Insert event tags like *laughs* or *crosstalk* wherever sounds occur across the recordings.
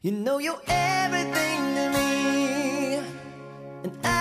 You know you're everything to me, and I.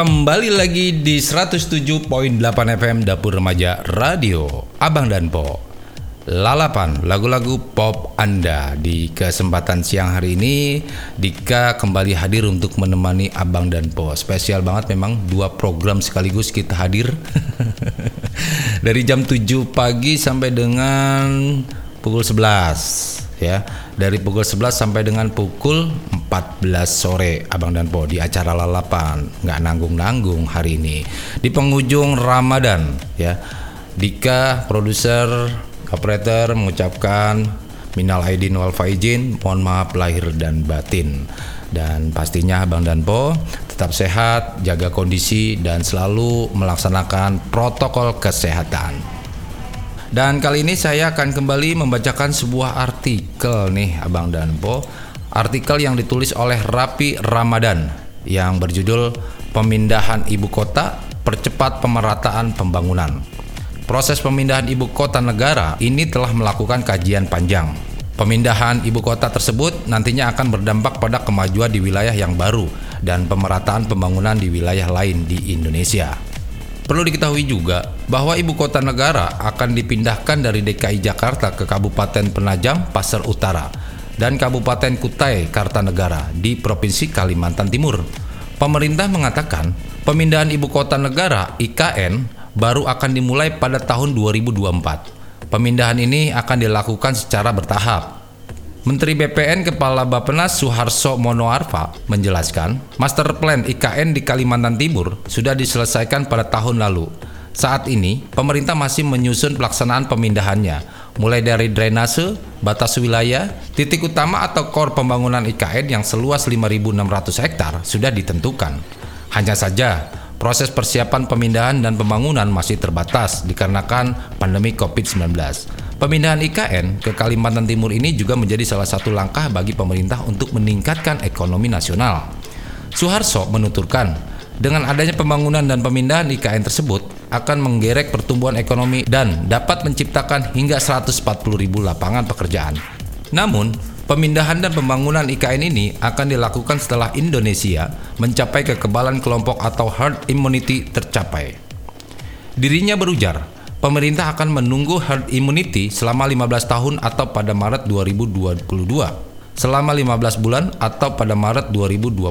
Kembali lagi di 107.8 FM Dapur Remaja Radio. Abang dan Po Lalapan lagu-lagu pop Anda Di kesempatan siang hari ini. Dika kembali hadir untuk menemani Abang dan Po. Spesial banget memang dua program sekaligus kita hadir. *laughs* Dari jam 7 pagi sampai dengan pukul 11 ya. Dari pukul 11 sampai dengan pukul 14 sore Abang dan Po di acara lalapan. Nggak nanggung-nanggung hari ini. Di penghujung Ramadan ya. Dika produser operator mengucapkan minal aidin wal faizin mohon maaf lahir dan batin. Dan pastinya Abang dan Po tetap sehat, jaga kondisi dan selalu melaksanakan protokol kesehatan. Dan kali ini saya akan kembali membacakan sebuah artikel nih Abang Danpo. Artikel yang ditulis oleh Rapi Ramadan yang berjudul Pemindahan Ibu Kota Percepat Pemerataan Pembangunan. Proses pemindahan ibu kota negara ini telah melakukan kajian panjang. Pemindahan ibu kota tersebut nantinya akan berdampak pada kemajuan di wilayah yang baru dan pemerataan pembangunan di wilayah lain di Indonesia. Perlu diketahui juga bahwa ibu kota negara akan dipindahkan dari DKI Jakarta ke Kabupaten Penajam, Pasar Utara, dan Kabupaten Kutai, Kartanegara di Provinsi Kalimantan Timur. Pemerintah mengatakan pemindahan ibu kota negara IKN baru akan dimulai pada tahun 2024. Pemindahan ini akan dilakukan secara bertahap. Menteri BPN Kepala Bappenas Suharso Monoarfa menjelaskan, master plan IKN di Kalimantan Timur sudah diselesaikan pada tahun lalu. Saat ini, pemerintah masih menyusun pelaksanaan pemindahannya, mulai dari drainase, batas wilayah, titik utama atau core pembangunan IKN yang seluas 5.600 hektar sudah ditentukan. Hanya saja, proses persiapan pemindahan dan pembangunan masih terbatas dikarenakan pandemi COVID-19. Pemindahan IKN ke Kalimantan Timur ini juga menjadi salah satu langkah bagi pemerintah untuk meningkatkan ekonomi nasional. Suharso menuturkan, dengan adanya pembangunan dan pemindahan IKN tersebut akan menggerek pertumbuhan ekonomi dan dapat menciptakan hingga 140 ribu lapangan pekerjaan. Namun, Pemindahan dan pembangunan IKN ini akan dilakukan setelah Indonesia mencapai kekebalan kelompok atau herd immunity tercapai. Dirinya berujar, pemerintah akan menunggu herd immunity selama 15 tahun atau pada Maret 2022, selama 15 bulan atau pada Maret 2022.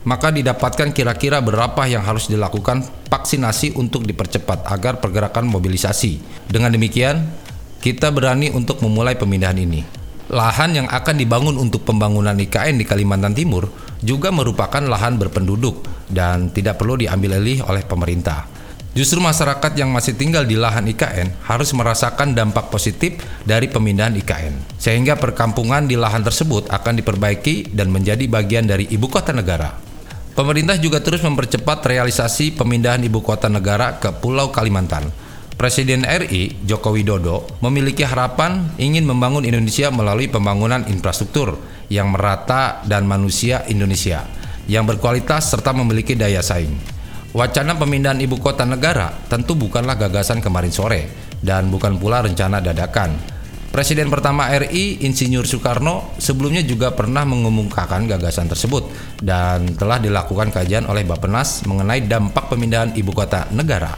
Maka didapatkan kira-kira berapa yang harus dilakukan vaksinasi untuk dipercepat agar pergerakan mobilisasi. Dengan demikian, kita berani untuk memulai pemindahan ini lahan yang akan dibangun untuk pembangunan IKN di Kalimantan Timur juga merupakan lahan berpenduduk dan tidak perlu diambil alih oleh pemerintah. Justru masyarakat yang masih tinggal di lahan IKN harus merasakan dampak positif dari pemindahan IKN, sehingga perkampungan di lahan tersebut akan diperbaiki dan menjadi bagian dari ibu kota negara. Pemerintah juga terus mempercepat realisasi pemindahan ibu kota negara ke Pulau Kalimantan Presiden RI Joko Widodo memiliki harapan ingin membangun Indonesia melalui pembangunan infrastruktur yang merata dan manusia Indonesia yang berkualitas serta memiliki daya saing. Wacana pemindahan ibu kota negara tentu bukanlah gagasan kemarin sore dan bukan pula rencana dadakan. Presiden pertama RI Insinyur Soekarno sebelumnya juga pernah mengumumkakan gagasan tersebut dan telah dilakukan kajian oleh Bappenas mengenai dampak pemindahan ibu kota negara.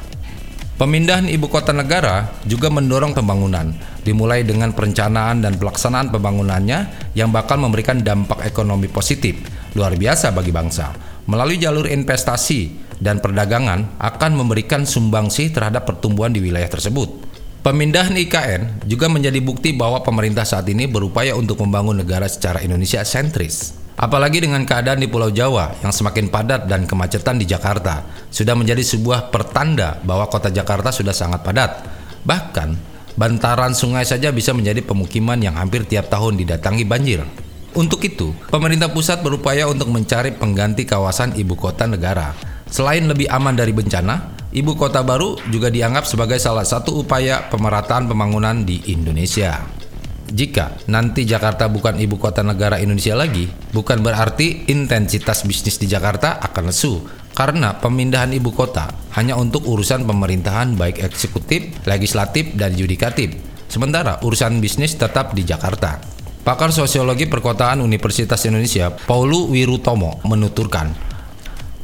Pemindahan ibu kota negara juga mendorong pembangunan, dimulai dengan perencanaan dan pelaksanaan pembangunannya yang bakal memberikan dampak ekonomi positif luar biasa bagi bangsa. Melalui jalur investasi dan perdagangan akan memberikan sumbangsih terhadap pertumbuhan di wilayah tersebut. Pemindahan IKN juga menjadi bukti bahwa pemerintah saat ini berupaya untuk membangun negara secara Indonesia sentris. Apalagi dengan keadaan di Pulau Jawa yang semakin padat dan kemacetan di Jakarta sudah menjadi sebuah pertanda bahwa kota Jakarta sudah sangat padat. Bahkan, bantaran sungai saja bisa menjadi pemukiman yang hampir tiap tahun didatangi banjir. Untuk itu, pemerintah pusat berupaya untuk mencari pengganti kawasan ibu kota negara. Selain lebih aman dari bencana, ibu kota baru juga dianggap sebagai salah satu upaya pemerataan pembangunan di Indonesia. Jika nanti Jakarta bukan ibu kota negara Indonesia lagi, bukan berarti intensitas bisnis di Jakarta akan lesu, karena pemindahan ibu kota hanya untuk urusan pemerintahan baik eksekutif, legislatif, dan yudikatif. Sementara urusan bisnis tetap di Jakarta. Pakar Sosiologi Perkotaan Universitas Indonesia, Paulu Wirutomo, menuturkan,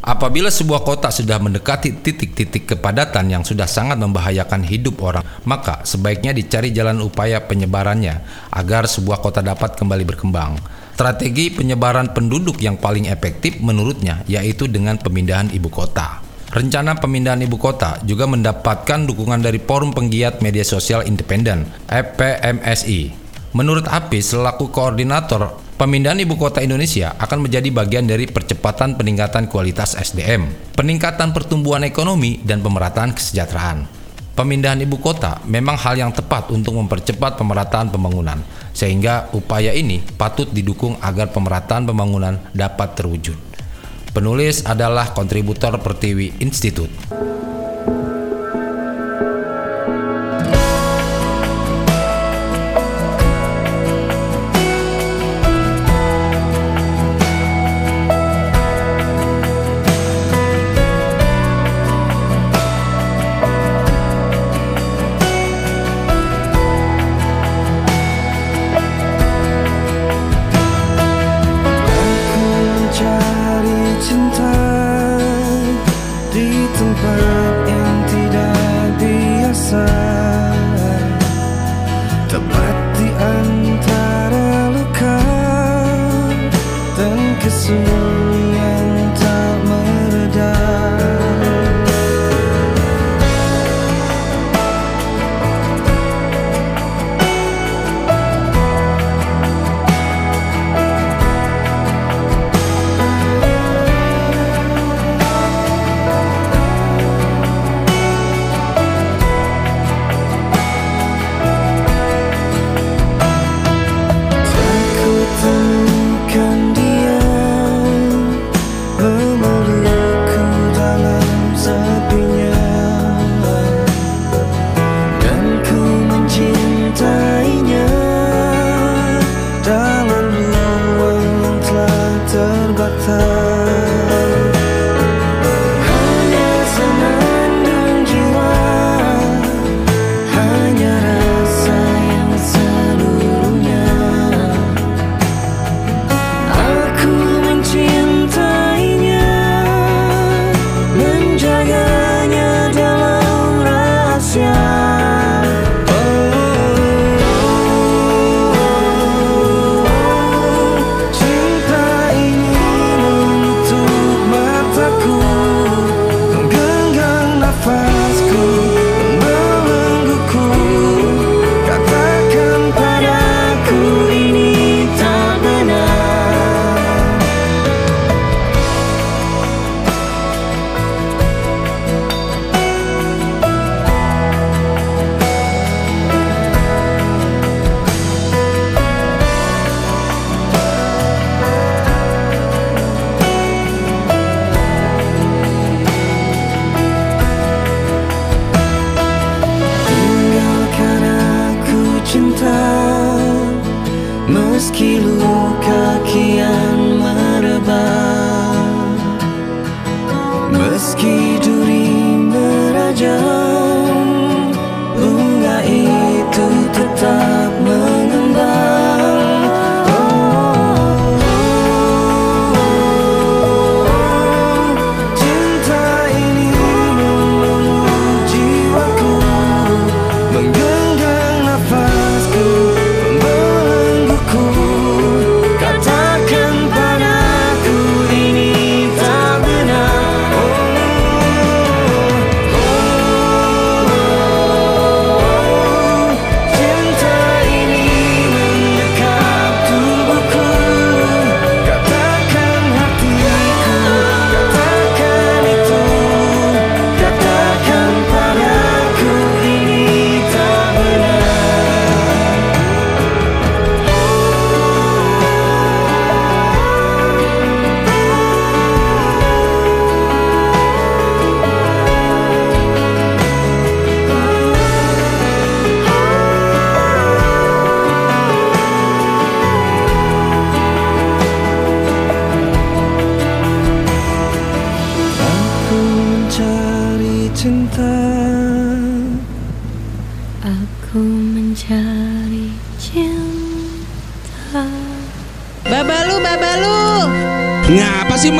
Apabila sebuah kota sudah mendekati titik-titik kepadatan yang sudah sangat membahayakan hidup orang, maka sebaiknya dicari jalan upaya penyebarannya agar sebuah kota dapat kembali berkembang. Strategi penyebaran penduduk yang paling efektif menurutnya yaitu dengan pemindahan ibu kota. Rencana pemindahan ibu kota juga mendapatkan dukungan dari Forum Penggiat Media Sosial Independen (FPMSI). Menurut API selaku koordinator Pemindahan ibu kota Indonesia akan menjadi bagian dari percepatan peningkatan kualitas SDM, peningkatan pertumbuhan ekonomi, dan pemerataan kesejahteraan. pemindahan ibu kota memang hal yang tepat untuk mempercepat pemerataan pembangunan, sehingga upaya ini patut didukung agar pemerataan pembangunan dapat terwujud. Penulis adalah kontributor Pertiwi Institute. Masih